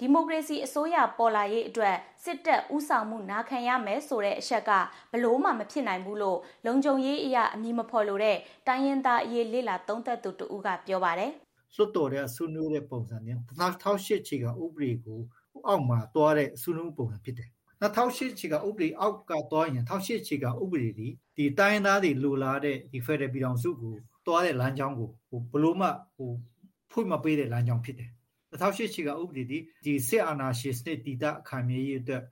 ဒီမိုကရေစီအစိုးရပေါ်လာရေးအတွက်စစ်တပ်ဥဆောင်မှုနာခံရမယ်ဆိုတဲ့အချက်ကဘလို့မှမဖြစ်နိုင်ဘူးလို့လုံခြုံရေးအရာအမည်မဖော်လို့တဲ့တိုင်းရင်းသားအရေးလေလာသုံးသက်သူတဦးကပြောပါတယ်။စွတ်တော်တဲ့ဆွနွေးတဲ့ပုံစံနဲ့2008ချီကဥပဒေကိုအောက်မှာတွားတဲ့ဆွနွေးပုံစံဖြစ်တယ်။2008ချီကဥပဒေအောက်ကတွားရင်2008ချီကဥပဒေဒီဒီတိုင်းသားတွေလိုလားတဲ့ဒီဖက်ဒရယ်ပြည်ထောင်စုကိုတွားတဲ့လမ်းကြောင်းကိုဟိုဘလို့မှဟိုဖွင့်မပေးတဲ့လမ်းကြောင်းဖြစ်တယ် 2008ချီကဥပဒေဒီဒီစစ်အာဏာရှင်စနစ်တည်တခံမြရေးအတွက်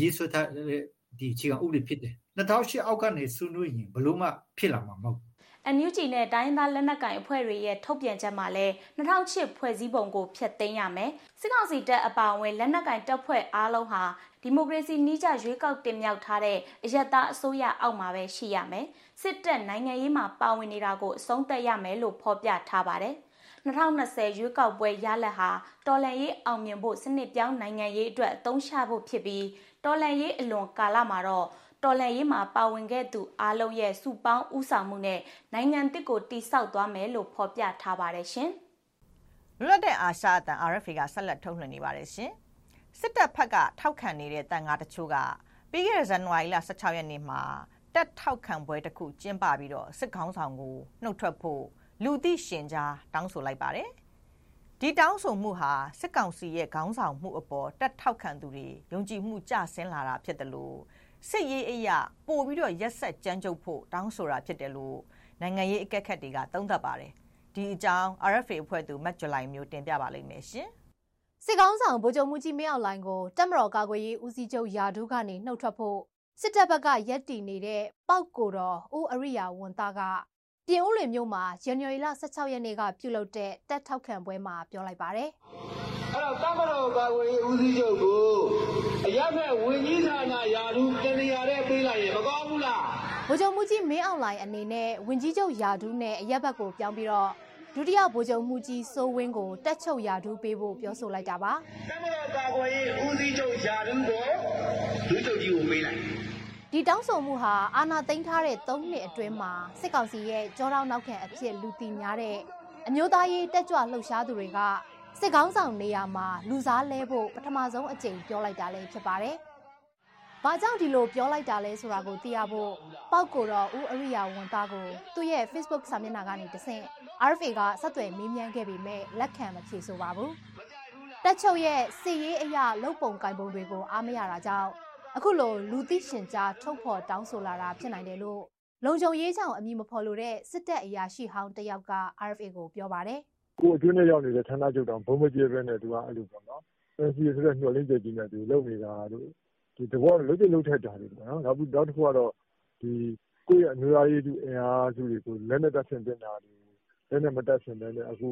ရေးဆွဲထားတဲ့ဒီချီကဥပဒေဖြစ်တယ်2008အောက်ကနေဆွနွေးရင်ဘလို့မှဖြစ်လာမှာမဟုတ် NUG နဲ့တိုင်းသားလက်နက်ကိုင်အဖွဲ့တွေရဲ့ထုတ်ပြန်ချက်မှာလည်း2008ဖွဲ့စည်းပုံကိုဖျက်သိမ်းရမယ်။စစ်ကောင်စီတပ်အပါအဝင်လက်နက်ကိုင်တပ်ဖွဲ့အားလုံးဟာဒီမိုကရေစီနှီးကျရွေးကောက်တင်မြှောက်ထားတဲ့အယက်သားအစိုးရအောက်မှာပဲရှိရမယ်။စစ်တပ်နိုင်ငံရေးမှာပါဝင်နေတာကိုအဆုံးသတ်ရမယ်လို့ဖော်ပြထားပါတယ်။ 2020ရွေးကောက်ပွဲရလဒ်ဟာတော်လန်ရေးအောင်မြင်ဖို့စနစ်ပြောင်းနိုင်ငံရေးအတွက်အသုံးချဖို့ဖြစ်ပြီးတော်လန်ရေးအလွန်ကာလမှာတော့တော်လန်ရေးမှာပါဝင်ခဲ့သူအားလုံးရဲ့စုပေါင်းဥဆောင်မှုနဲ့နိုင်ငံတစ်ကိုတိစောက်သွားမယ်လို့ဖော်ပြထားပါတယ်ရှင်။လွတ်တဲ့အာရှအတန် RFA ကဆက်လက်ထုတ်လွှင့်နေပါတယ်ရှင်။စစ်တပ်ဖက်ကထောက်ခံနေတဲ့တန်ငါတချို့ကပြီးခဲ့တဲ့ဇန်နဝါရီလ16ရက်နေ့မှာတက်ထောက်ခံပွဲတစ်ခုကျင်းပပြီးတော့စစ်ခေါင်းဆောင်ကိုနှုတ်ထွက်ဖို့ လူသိရှင်ကြားတောင်းဆိုလိုက်ပါတယ်။ဒီတောင်းဆိုမှုဟာစစ်ကောင်စီရဲ့ခေါင်းဆောင်မှုအပေါ်တက်ထောက်ခံသူတွေယုံကြည်မှုကျဆင်းလာတာဖြစ်တယ်လို့စစ်ရေးအရာပို့ပြီးတော့ရက်ဆက်ကြမ်းကြုတ်ဖို့တောင်းဆိုတာဖြစ်တယ်လို့နိုင်ငံရေးအကဲခတ်တွေကသုံးသပ်ပါတယ်။ဒီအကြောင်း RFA အဖွဲ့သူမတ်ဂျူလိုင်မျိုးတင်ပြပါလိမ့်မယ်ရှင်။စစ်ကောင်းဆောင်ဗိုလ်ချုပ်မှုကြီးမင်းအောင်လှိုင်ကိုတက်မတော်ကာကွယ်ရေးဦးစီးချုပ်ယာဒူးကနေနှုတ်ထွက်ဖို့စစ်တပ်ဘက်ကရက်တီနေတဲ့ပောက်ကိုတော်ဦးအရိယာဝန်သားက ပြင်ဦးလွင်မြို့မှာဇန်နဝါရီလ16ရက်နေ့ကပြုလုပ်တဲ့တက်ထောက်ခံပွဲမှာပြောလိုက်ပါတယ်။အဲ့တော့တမတော်ကာကွယ်ရေးဦးစီးချုပ်ကိုအရက်ဖက်ဝင်ကြီးဌာနယာဒူးတနေရာတဲ့ပေးလိုက်ရင်မကောင်းဘူးလား။ဗိုလ်ချုပ်မှုကြီးမင်းအောင်လှိုင်အနေနဲ့ဝင်ကြီးချုပ်ယာဒူးနဲ့အရက်ဘက်ကိုပြောင်းပြီးတော့ဒုတိယဗိုလ်ချုပ်မှုကြီးစိုးဝင်းကိုတက်ချုပ်ယာဒူးပေးဖို့ပြောဆိုလိုက်တာပါ။တမတော်ကာကွယ်ရေးဦးစီးချုပ်ယာဒူးကိုဒုချုပ်ကြီးကိုပေးလိုက်။ ဒီတောင်းဆိုမှုဟာအာဏာသိမ်းထားတဲ့၃နှစ်အတွင်းမှာစစ်ကောင်စီရဲ့ကြောတောင်းနောက်ခံအဖြစ်လူတီများတဲ့အမျိုးသားရေးတက်ကြွလှုပ်ရှားသူတွေကစစ်ကောင်းဆောင်နေရာမှာလူစားလဲဖို့ပထမဆုံးအကြိမ်ပြောလိုက်တာလည်းဖြစ်ပါတယ်။။ဘာကြောင့်ဒီလိုပြောလိုက်တာလဲဆိုတာကိုသိရဖို့ပေါက်ကိုတော့ဦးအရိယာဝန်သားကိုသူ့ရဲ့ Facebook စာမျက်နှာကနေတဆင့် RFA ကဆက်သွယ်မေးမြန်းခဲ့ပေမဲ့လက်ခံမဖြေဆိုပါဘူး။တက်ချုပ်ရဲ့စစ်ရေးအရာလုံပုံကင်ပုံတွေကိုအားမရတာကြောင့် အခုလိုလူသိရှင်ကြားထုတ်ဖော်တောင်းဆိုလာတာဖြစ်နိုင်တယ်လို့လုံခြုံရေးကြောင့်အမည်မဖော်လို့တဲ့စစ်တပ်အရာရှိဟောင်းတယောက်က RFA ကိုပြောပါတယ်။ကိုအတွင်းနဲ့ရောက်နေတဲ့ဌာနချုပ်တောင်ဘုံမကျေပဲနဲ့သူကအဲ့လိုပေါ့နော်။ NCA ဆိုတဲ့ညှော်လင်းချက်ကြီးနဲ့သူလုပ်နေတာတို့ဒီတဘောလုံးကျလုံးထက်တာတွေပေါ့နော်နောက်နောက်တစ်ခုကတော့ဒီကိုယ့်ရဲ့အမျိုးသားရေးသူအင်အားစုတွေကိုလက်နဲ့တက်ဆင်တင်တာတွေလက်နဲ့မတက်ဆင်တဲ့အခု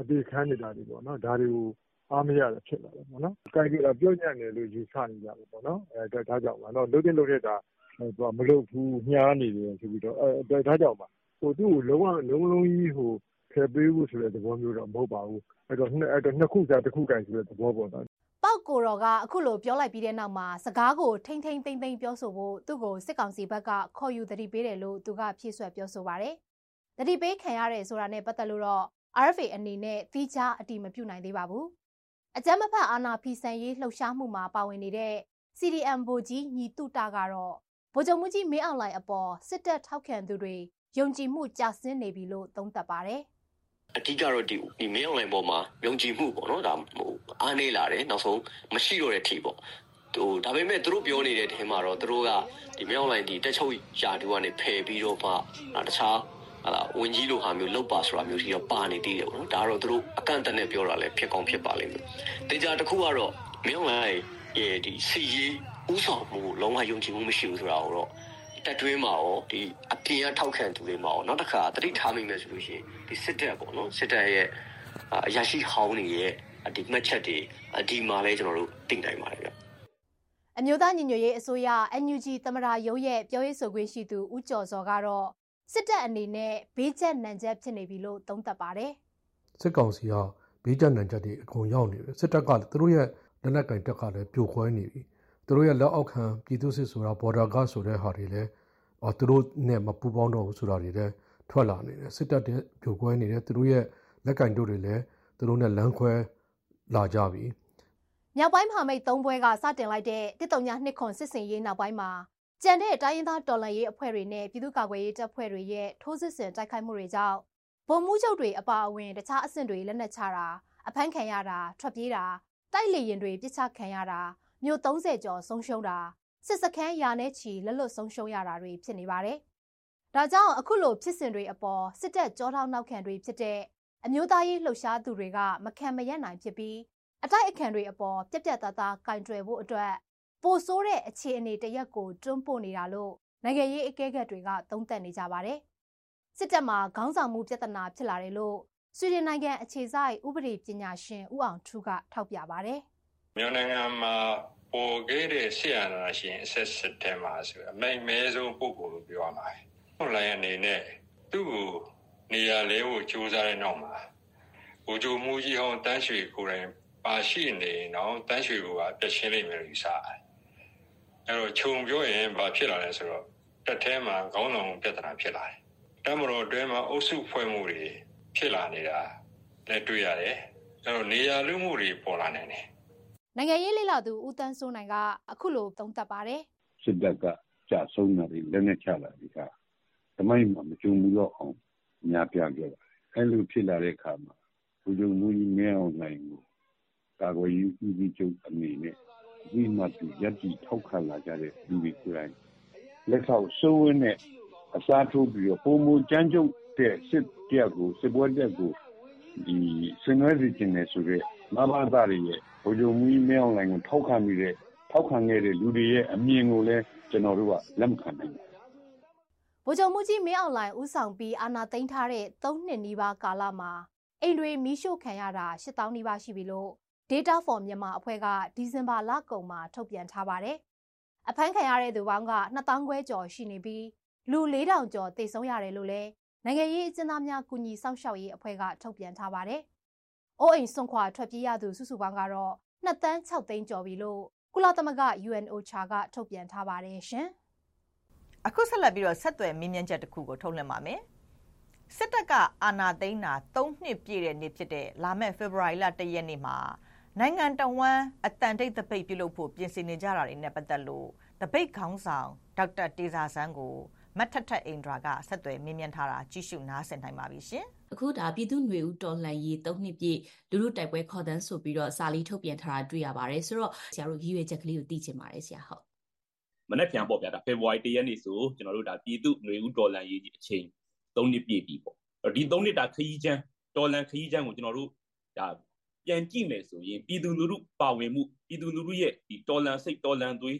အသေးခန်းနေတာတွေပေါ့နော်ဒါတွေကို အားမရတာဖြစ်လာတယ်ပေါ့နော်။ကိုင်ကြတာပြောညံ့တယ်လို့ယူဆနေကြတယ်ပေါ့နော်။အဲဒါကြောင့်ပါတော့လုံးတင်လုံးထက်တာသူကမလုပ်ဘူးညားနေတယ်ဆိုပြီးတော့အဲဒါကြောင့်ပါဟိုသူ့ကိုလုံးဝလုံးလုံးကြီးဟိုဖယ်ပေးဖို့ဆိုတဲ့သဘောမျိုးတော့မဟုတ်ပါဘူး။အဲ့တော့နှစ်အဲ့တော့နှစ်ခုစားတစ်ခုကင်ဆိုတဲ့သဘောပေါ့နော်ပောက်ကိုတော်ကအခုလိုပြောလိုက်ပြီးတဲ့နောက်မှာစကားကိုထိမ့်ထိမ့်သိမ့်သိမ့်ပြောဆိုဖို့သူ့ကိုစစ်ကောင်စီဘက်ကခေါ်ယူတတိပေးတယ်လို့သူကဖြည့်ဆွက်ပြောဆိုပါတယ်။တတိပေးခံရတယ်ဆိုတာနဲ့ပတ်သက်လို့တော့ RFA အနေနဲ့သီးခြားအတိမပြုနိုင်သေးပါဘူး။ အကြမ်းမဖက်အာဏာဖီဆန်ရေးလှုပ်ရှားမှုမှာပါဝင်နေတဲ့ CDM ဗိုလ်ကြီးညီတုတာကတော့ဗိုလ်ချုပ်မှုကြီးမင်းအောင်လှိုင်အပေါ်စစ်တပ်ထောက်ခံသူတွေယုံကြည်မှုကျဆင်းနေပြီလို့သုံးသပ်ပါတယ်။အဓိကတော့ဒီဒီ main online ပေါ်မှာယုံကြည်မှုပေါ့နော်ဒါဟိုအားနေလာတယ်နောက်ဆုံးမရှိတော့တဲ့ ठी ပေါ့ဟိုဒါပေမဲ့သူတို့ပြောနေတဲ့ထဲမှာတော့သူတို့ကဒီ main online ဒီတက်ချုပ်ယာတူကနေဖယ်ပြီးတော့မှတခြား ဟာလာဝင်ကြီးလိုဟာမျိုးလောက်ပါဆိုတာမျိုးကြီးတော့ပါနေသေးတယ်ပေါ့နော်ဒါကတော့သူတို့အကန့်အသတ်နဲ့ပြောတာလည်းဖြစ်ကောင်းဖြစ်ပါလိမ့်မယ်တေချာတစ်ခုကတော့ main online ရဲ့ဒီစီရေးဥဆောင်မှုလုံးဝယုံကြည်မှုမရှိဘူးဆိုတာကိုတော့တက်တွင်းမှာရောဒီအပြင်ကထောက်ခံသူတွေမှာရောနောက်တစ်ခါတတိထားမိမယ်ဆိုလို့ရှိရင်ဒီစစ်တပ်ပေါ့နော်စစ်တပ်ရဲ့အရာရှိဟောင်းတွေရဲ့ဒီမှတ်ချက်တွေဒီမှာလဲကျွန်တော်တို့တင်နိုင်ပါတယ်ဗျအမျိုးသားညီညွတ်ရေးအစိုးရ NUG သမရာရုံးရဲ့ပြောရေးဆိုခွင့်ရှိသူဦးကျော်စောကတော့ စစ်တပ်အနေနဲ့ဘေးကျက်နံကျက်ဖြစ်နေပြီလို့သုံးသပ်ပါတယ်စစ်ကောင်စီကဘေးကျက်နံကျက်တွေအကုန်ရောက်နေတယ်စစ်တပ်ကသူတို့ရဲ့လက်နက်ကင်တက်ကလည်းပြိုခွဲနေပြီသူတို့ရဲ့လက်အောက်ခံပြည်သူစစ်ဆိုတာ border guard ဆိုတဲ့ဟာတွေလည်းအော်သူတို့နဲ့မပူပေါင်းတော့ဘူးဆိုတာတွေလည်းထွက်လာနေတယ်စစ်တပ်တဲ့ပြိုကွဲနေတယ်သူတို့ရဲ့လက်ကင်တို့တွေလည်းသူတို့နဲ့လမ်းခွဲလာကြပြီမြောက်ပိုင်းမဟာမိတ်သုံးဘွဲကစတင်လိုက်တဲ့တစ်တုံညာနှစ်ခွန်စစ်စင်ရေးနောက်ပိုင်းမှာ ကြံတဲ့တိုင်းရင်းသားတော်လှန်ရေးအဖွဲ့တွေနဲ့ပြည်သူ့ကာကွယ်ရေးတပ်ဖွဲ့တွေရဲ့ထိုးစစ်ဆင်တိုက်ခိုက်မှုတွေကြောင့်ဗိုလ်မှူးချုပ်တွေအပါအဝင်တခြားအဆင့်တွေလက်နက်ချတာအဖမ်းခံရတာထွက်ပြေးတာတိုက်လေရင်တွေပြစ်ချခံရတာမြို့30ကျော်ဆုံးရှုံးတာစစ်စခန်းရာနဲ့ချီလက်လွတ်ဆုံးရှုံးရတာတွေဖြစ်နေပါတယ်။ဒါကြောင့်အခုလိုဖြစ်စဉ်တွေအပေါ်စစ်တပ်ကြောထောက်နောက်ခံတွေဖြစ်တဲ့အမျိုးသားရေးလှုပ်ရှားသူတွေကမခံမရနိုင်ဖြစ်ပြီးအတိုက်အခံတွေအပေါ်ပြက်ပြက်သားသားကင်တွယ်ဖို့အတွက် ပိုဆိုးတဲ့အခြေအနေတရက်ကိုတွန်းပို့နေတာလို့နိုင်ငံရေးအကဲခတ်တွေကသုံးသပ်နေကြပါတယ်။စစ်တပ်မှာခေါင်းဆောင်မှုပြဿနာဖြစ်လာတယ်လို့ဆွေဒင်နိုင်ငံအခြေစိုက်ဥပဒေပညာရှင်ဦးအောင်ထူးကထောက်ပြပါတယ်။မြန်မာနိုင်ငံမှာပေါ်ခဲ့တဲ့ဆရာနာရှင်အဆက်ဆက်တဲမှာဆိုအမိန်မဲဆုံးပုံကိုလို့ပြောရမှာ။ဟုတ်လိုက်အနေနဲ့သူ့ကိုနေရာလဲဖို့ကြိုးစားတဲ့နောက်မှာဘူဂျိုမူကြီးဟောင်းတန်းရွှေကိုယ်တိုင်ပါရှိနေတော့တန်းရွှေကပြည့်ရှင်းလိမ့်မယ်လို့ယူဆတယ်။ အဲတော့ခြုံပြောရင်ဘာဖြစ်လာလဲဆိုတော့တက်ထဲမှာခေါင်းဆောင်ပြဿနာဖြစ်လာတယ်။တမတော်အတွင်းမှာအုပ်စုဖွဲ့မှုတွေဖြစ်လာနေတာလည်းတွေ့ရတယ်။အဲတော့နေရာလူမှုတွေပေါ်လာနိုင်တယ်နိုင်ငံရေးလေ့လာသူဦးတန်းစိုးနိုင်ကအခုလိုသုံးသပ်ပါတယ်စစ်တပ်ကကြာဆုံးတာတွေလက်နဲ့ချလာပြီကတမိုင်းမှာမကြုံဘူးတော့အောင်များပြခဲ့ပါတယ်အဲလိုဖြစ်လာတဲ့အခါမှာဘူဂျုံမူကြီးမဲအောင်နိုင်ကိုကာကွယ်ရေးဦးစီးချုပ်အနေနဲ့ ဒီမှာသူရက်တီထောက်ခံလာကြတဲ့လူတွေကိုယ်တိုင်လက်ဆောက်စိုးဝင်းနဲ့အစားထိုးပြီးတော့ပုံမူကြမ်းကြုတ်တဲ့စစ်တပ်ကိုစစ်ပွဲတပ်ကိုဒီဆင်နွှဲစီခြင်းနဲ့ဆိုရက်မဘာသာတွေရဲ့ဗိုလ်ချုပ်မူကြီးမင်းအောင်လှိုင်ကိုထောက်ခံပြီးတဲ့ထောက်ခံခဲ့တဲ့လူတွေရဲ့အမြင်ကိုလည်းကျွန်တော်တို့ကလက်မခံနိုင်ဘူးဗိုလ်ချုပ်မူကြီးမင်းအောင်လှိုင်ဦးဆောင်ပြီးအာဏာသိမ်းထားတဲ့၃နှစ်နီးပါးကာလမှာအိမ်တွေမီးရှို့ခံရတာ၈000နီးပါးရှိပြီလို့ Data for Myanmar အဖွဲ့ကဒီဇင်ဘာလကုန်မှာထုတ်ပြန်ထားပါတယ်။အဖမ်းခံရတဲ့သူပေါင်းက2000ခွဲကျော်ရှိနေပြီးလူ4000ကျော်သေဆုံးရတယ်လို့လည်းနိုင်ငံရေးအကျဉ်းသားများကူညီစောင့်ရှောက်ရေးအဖွဲ့ကထုတ်ပြန်ထားပါတယ်။အိုးအိမ်ဆွန့်ခွာထွက်ပြေးရသူစုစုပေါင်းကတော့2တန်း6သိန်းကျော်ပြီလို့ကုလသမဂ္ဂ UNOCHA ကထုတ်ပြန်ထားပါတယ်ရှင်။အခုဆက်လက်ပြီးတော့ဆက်သွယ်မြင်းမြန်းချက်တစ်ခုကိုထုတ်လွှင့်ပါမယ်။စစ်တပ်ကအာဏာသိမ်းတာ3နှစ်ပြည့်တဲ့နေ့ဖြစ်တဲ့လာမယ့်ဖေဖော်ဝါရီလ1ရက်နေ့မှာ နိုင်ငံတော်ဝန်အတန်တိတ်တပိတ်ပြုလုပ်ဖို့ပြင်ဆင်နေကြတာတွေနဲ့ပတ်သက်လို့တပိတ်ခေါင်းဆောင်ဒေါက်တာတေဇာဆန်းကိုမတ်ထထအိန္ဒြာကဆက်သွယ်မြင်းမြန်းထားတာကြည့်ရှုနားဆင်နိုင်ပါပြီရှင်။အခုဒါပြည်သူ့ຫນွေဦးတော်လှန်ရေး၃နှစ်ပြည့်လူလူတိုက်ပွဲခေါ်တန်းဆိုပြီးတော့စာလီထုတ်ပြန်ထားတာတွေ့ရပါတယ်ဆိုတော့ဆရာတို့ရည်ရွယ်ချက်ကလေးကိုသိချင်ပါတယ်ဆရာဟုတ်မနေ့ပြန်ပေါ့ဗျာဒါဖေဖော်ဝါရီ၁ရက်နေ့ဆိုကျွန်တော်တို့ဒါပြည်သူ့ຫນွေဦးတော်လှန်ရေးကြီးအချိန်၃နှစ်ပြည့်ပြီပေါ့ဒီ၃နှစ်တာခရီးချမ်းတော်လှန်ခရီးချမ်းကိုကျွန်တော်တို့ဒါ ပြန်ကြည့်မယ်ဆိုရင်ပြည်သူလူထုပါဝင်မှုပြည်သူလူထုရဲ့ဒီတော်လှန်စိတ်တော်လှန်သွေး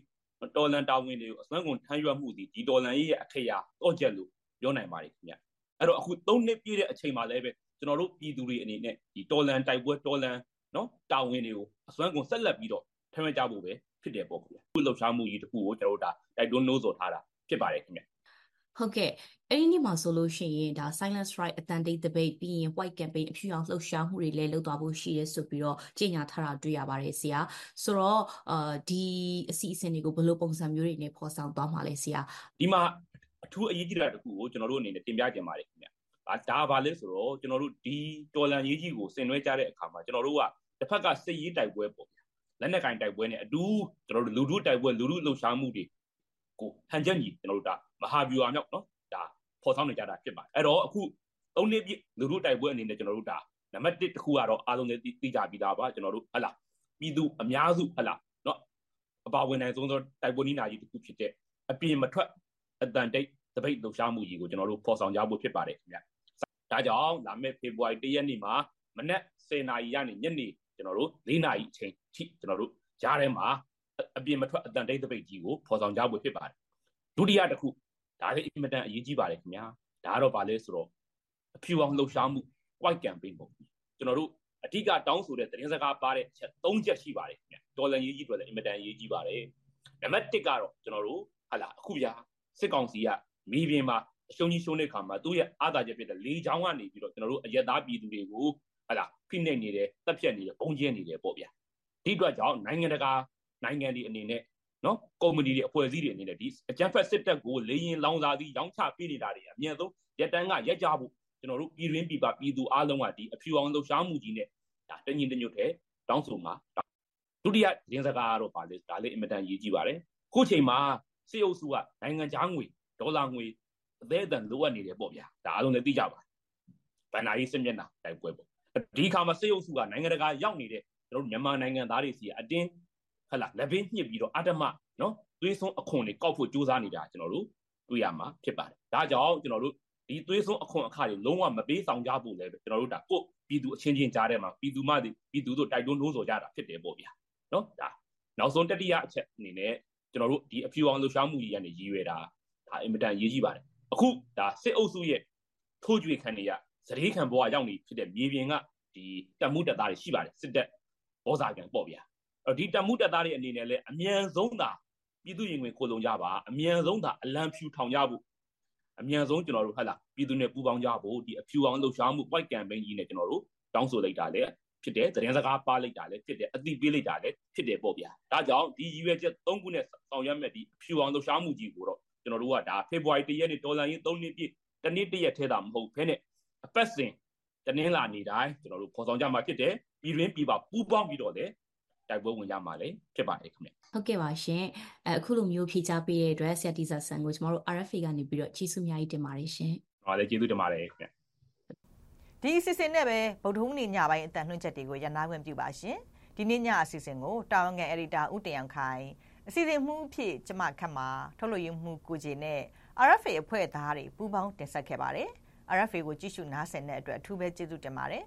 တော်လန်တာဝန်တွေကိုအစွမ်းကုန်ထမ်းရွက်မှုဒီဒီတော်လန်ရဲ့အခရာတော့ချက်လို့ပြောနိုင်ပါတယ်ခင်ဗျအဲ့တော့အခု၃နှစ်ပြည့်တဲ့အချိန်မှာလည်းပဲကျွန်တော်တို့ပြည်သူတွေအနေနဲ့ဒီတော်လန်တိုက်ပွဲတော်လန်နော်တာဝန်တွေကိုအစွမ်းကုန်ဆက်လက်ပြီးတော့ထမ်းရွက်ကြဖို့ပဲဖြစ်တယ်ပေါ့ခင်ဗျခုလှုပ်ရှားမှုကြီးတစ်ခုကိုကျွန်တော်တို့ဒါတိုက်တွန်းနှိုးဆော်ထားတာဖြစ်ပါတယ်ခင်ဗျ ဟုတ်ကဲ့အဲ့ဒီနေ့မှာဆိုလို့ရှိရင်ဒါ silent strike အတန်တိတ် debate ပြီးရင် white campaign အဖြူအောင်လှုပ်ရှားမှုတွေလည်းလုပ်သွားဖို့ရှိရဲဆိုပြီးတော့ကြေညာထားတာတွေ့ရပါတယ်ဆရာဆိုတော့အာဒီအစီအစဉ်တွေကိုဘယ်လိုပုံစံမျိုးတွေနဲ့ဖော်ဆောင်သွားမှာလဲဆရာဒီမှာအထူးအရေးကြီးတာတခုကိုကျွန်တော်တို့အနေနဲ့တင်ပြကြပါတယ်ခင်ဗျာဒါဘာလဲဆိုတော့ကျွန်တော်တို့ဒီတော်လန်ရေးကြီးကိုဆင်နွှဲကြတဲ့အခါမှာကျွန်တော်တို့ကတစ်ဖက်ကစစ်ရေးတိုက်ပွဲပေါ့ဗျာလက်နက်ကင်တိုက်ပွဲနဲ့အတူကျွန်တော်တို့လူထုတိုက်ပွဲလူထုလှုပ်ရှားမှုတွေကိုဟန်ချက်ညီကျွန်တော်တို့ဒါ မဟာဗျူဟာမြောက်နော်ဒါဖော်ဆောင်နေကြတာဖြစ်ပါတယ်အဲ့တော့အခုသုံးနှစ်ပြည့်လူထုတိုက်ပွဲအနေနဲ့ကျွန်တော်တို့ဒါနံပါတ်1တစ်ခုကတော့အားလုံးလည်းသိကြပြီးသားပါကျွန်တော်တို့ဟလာပြည်သူအများစုဟလာနော်အပါဝင်နိုင်ဆုံးသောတိုက်ပွဲနီးနာကြီးတစ်ခုဖြစ်တဲ့အပြင်မထွက်အတန်တိတ်တပိတ်လှုပ်ရှားမှုကြီးကိုကျွန်တော်တို့ဖော်ဆောင်ကြဖို့ဖြစ်ပါတယ်ခင်ဗျဒါကြောင့်လာမယ့်ဖေဖော်ဝါရီ၁ရက်နေ့မှာမနက်10:00နာရီကနေညနေကျွန်တော်တို့၄နာရီအချိန်ထိကျွန်တော်တို့ကြားထဲမှာအပြင်မထွက်အတန်တိတ်တပိတ်ကြီးကိုဖော်ဆောင်ကြဖို့ဖြစ်ပါတယ်ဒုတိယတစ်ခု ဒါလည်းအင်မတန်အရေးကြီးပါတယ်ခင်ဗျာဒါကတော့ဗာလဲဆိုတော့အဖြူအောင်လှုပ်ရှားမှု white campaign ပေါ့ကျွန်တော်တို့အဓိကတောင်းဆိုတဲ့သတင်းစကားပါတဲ့ချက်၃ချက်ရှိပါတယ်ခင်ဗျာဒေါ်လာရေးကြီးတွေလည်းအင်မတန်ရေးကြီးပါတယ်နံပါတ်1ကတော့ကျွန်တော်တို့ဟာလာအခုပြစစ်ကောင်စီကမိပြင်မှာအရှုံးကြီးရှုံးတဲ့ခါမှာသူ့ရဲ့အာသာချက်ဖြစ်တဲ့လေချောင်းကနေပြီးတော့ကျွန်တော်တို့အရက်သားပြည်သူတွေကိုဟာလာဖိနှိပ်နေတယ်တပ်ဖြတ်နေတယ်ပုံကျင်းနေတယ်ပေါ့ဗျာဒီအတွက်ကြောင့်နိုင်ငံတကာနိုင်ငံတွေအနေနဲ့ နော်ကုမ္ပဏီတွေအဖွဲ့အစည်းတွေအနေနဲ့ဒီအကြမ်းဖက်စစ်တပ်ကိုလေရင်လောင်စာသီးရောင်းချပေးနေတာတွေအမြဲဆုံးရက်တန်းကရက်ကြဖို့ကျွန်တော်တို့ပြည်ရင်းပြည်ပပြည်သူအားလုံးကဒီအဖြူအောင်လှုပ်ရှားမှုကြီးနဲ့ဒါတညီတညွတ်တဲ့တောင်းဆိုမှာဒုတိယရင်းစကားကတော့ပါလေဒါလေးအင်မတန်ရေးကြည့်ပါတယ်ခုချိန်မှာစေအုပ်စုကနိုင်ငံခြားငွေဒေါ်လာငွေအသေးအတန်လိုအပ်နေတယ်ပေါ့ဗျာဒါအားလုံးလည်းသိကြပါဘန်နာရေးစစ်မျက်နှာတိုက်ပွဲပေါ့ဒီခါမှာစေအုပ်စုကနိုင်ငံတကာရောက်နေတဲ့ကျွန်တော်တို့မြန်မာနိုင်ငံသားတွေစီအတင်း ဟလာလက်ဘင်းညှစ်ပြီးတော့အတ္တမနော်သွေးဆုံးအခွန်တွေကောက်ဖို့ကြိုးစားနေတာကျွန်တော်တို့တွေ့ရမှာဖြစ်ပါတယ်ဒါကြောင့်ကျွန်တော်တို့ဒီသွေးဆုံးအခွန်အခါတွေလုံးဝမပေးဆောင်ကြဘူးလေကျွန်တော်တို့ဒါကိုပြည်သူအချင်းချင်းကြားထဲမှာပြည်သူမှပြည်သူတို့တိုက်တွန်းနှိုးဆော်ကြတာဖြစ်တယ်ပေါ့ဗျာနော်ဒါနောက်ဆုံးတတိယအချက်အနေနဲ့ကျွန်တော်တို့ဒီအဖြူအောင်လှူရှားမှုကြီးကနေရည်ရွယ်တာဒါအင်မတန်ရေးကြီးပါတယ်အခုဒါစစ်အုပ်စုရဲ့ထိုးကြွေခံနေရသတိခံဘဝရောက်နေဖြစ်တဲ့မြေပြင်ကဒီတက်မှုတက်သားတွေရှိပါတယ်စစ်တပ်ဘောဇာကန်ပေါ့ဗျာ ဒီတမှုတက်သားတွေအနေနဲ့လည်းအမြန်ဆုံးသာပြည်သူရင်ဝင်ကိုလုံကြပါအမြန်ဆုံးသာအလံဖြူထောင်ကြဖို့အမြန်ဆုံးကျွန်တော်တို့ဟဲ့လားပြည်သူနဲ့ပူးပေါင်းကြဖို့ဒီအဖြူအောင်လှုပ်ရှားမှု white campaign ကြီးနဲ့ကျွန်တော်တို့တောင်းဆိုလိုက်တာလေဖြစ်တယ်သတင်းစကားပါလိုက်တာလည်းဖြစ်တယ်အသိပေးလိုက်တာလည်းဖြစ်တယ်ပေါ့ဗျာဒါကြောင့်ဒီရည်ရွယ်ချက်၃ခုနဲ့ဆောင်ရွက်မဲ့ဒီအဖြူအောင်လှုပ်ရှားမှုကြီးကိုတော့ကျွန်တော်တို့ကဒါဖေဖော်ဝါရီ၁ရက်နေ့ဒေါ်လာရင်း၃နှစ်ပြည့်တနေ့တရက်ထဲတာမဟုတ်ဘဲနဲ့အပတ်စဉ်တနင်္လာနေ့တိုင်းကျွန်တော်တို့ဖော်ဆောင်ကြမှာဖြစ်တယ်ပြည်တွင်းပြည်ပပူးပေါင်းပြီးတော့လည်း တိုက်ပွဲဝင်ကြမှာလည်းဖြစ်ပါတယ်ခင်ဗျဟုတ်ကဲ့ပါရှင်အဲအခုလိုမျိုးဖြေချပေးတဲ့အတွက်ဆရာတီဇာဆန်ကိုကျမတို့ RFA ကနေပြီးတော့ကျေးဇူးအများကြီးတင်ပါတယ်ရှင်ဟုတ်လည်းကျေးဇူးတင်ပါတယ်ခင်ဗျဒီအစီအစဉ်နဲ့ပဲဗုဒ္ဓဟူးနေ့ညပိုင်းအတန်လွှင့်ချက်တွေကိုရန်နာခွင့်ပြုပါရှင်ဒီနေ့ညအစီအစဉ်ကိုတာဝန်ခံအက်ဒီတာဦးတရံခိုင်အစီအစဉ်မှုအဖြစ်ကျမခတ်မှာထုတ်လို့ရမှုကိုကြီးနဲ့ RFA အဖွဲ့သားတွေပူးပေါင်းတင်ဆက်ခဲ့ပါတယ် RFA ကိုကြည့်ရှုနားဆင်တဲ့အတွက်အထူးပဲကျေးဇူးတင်ပါတယ်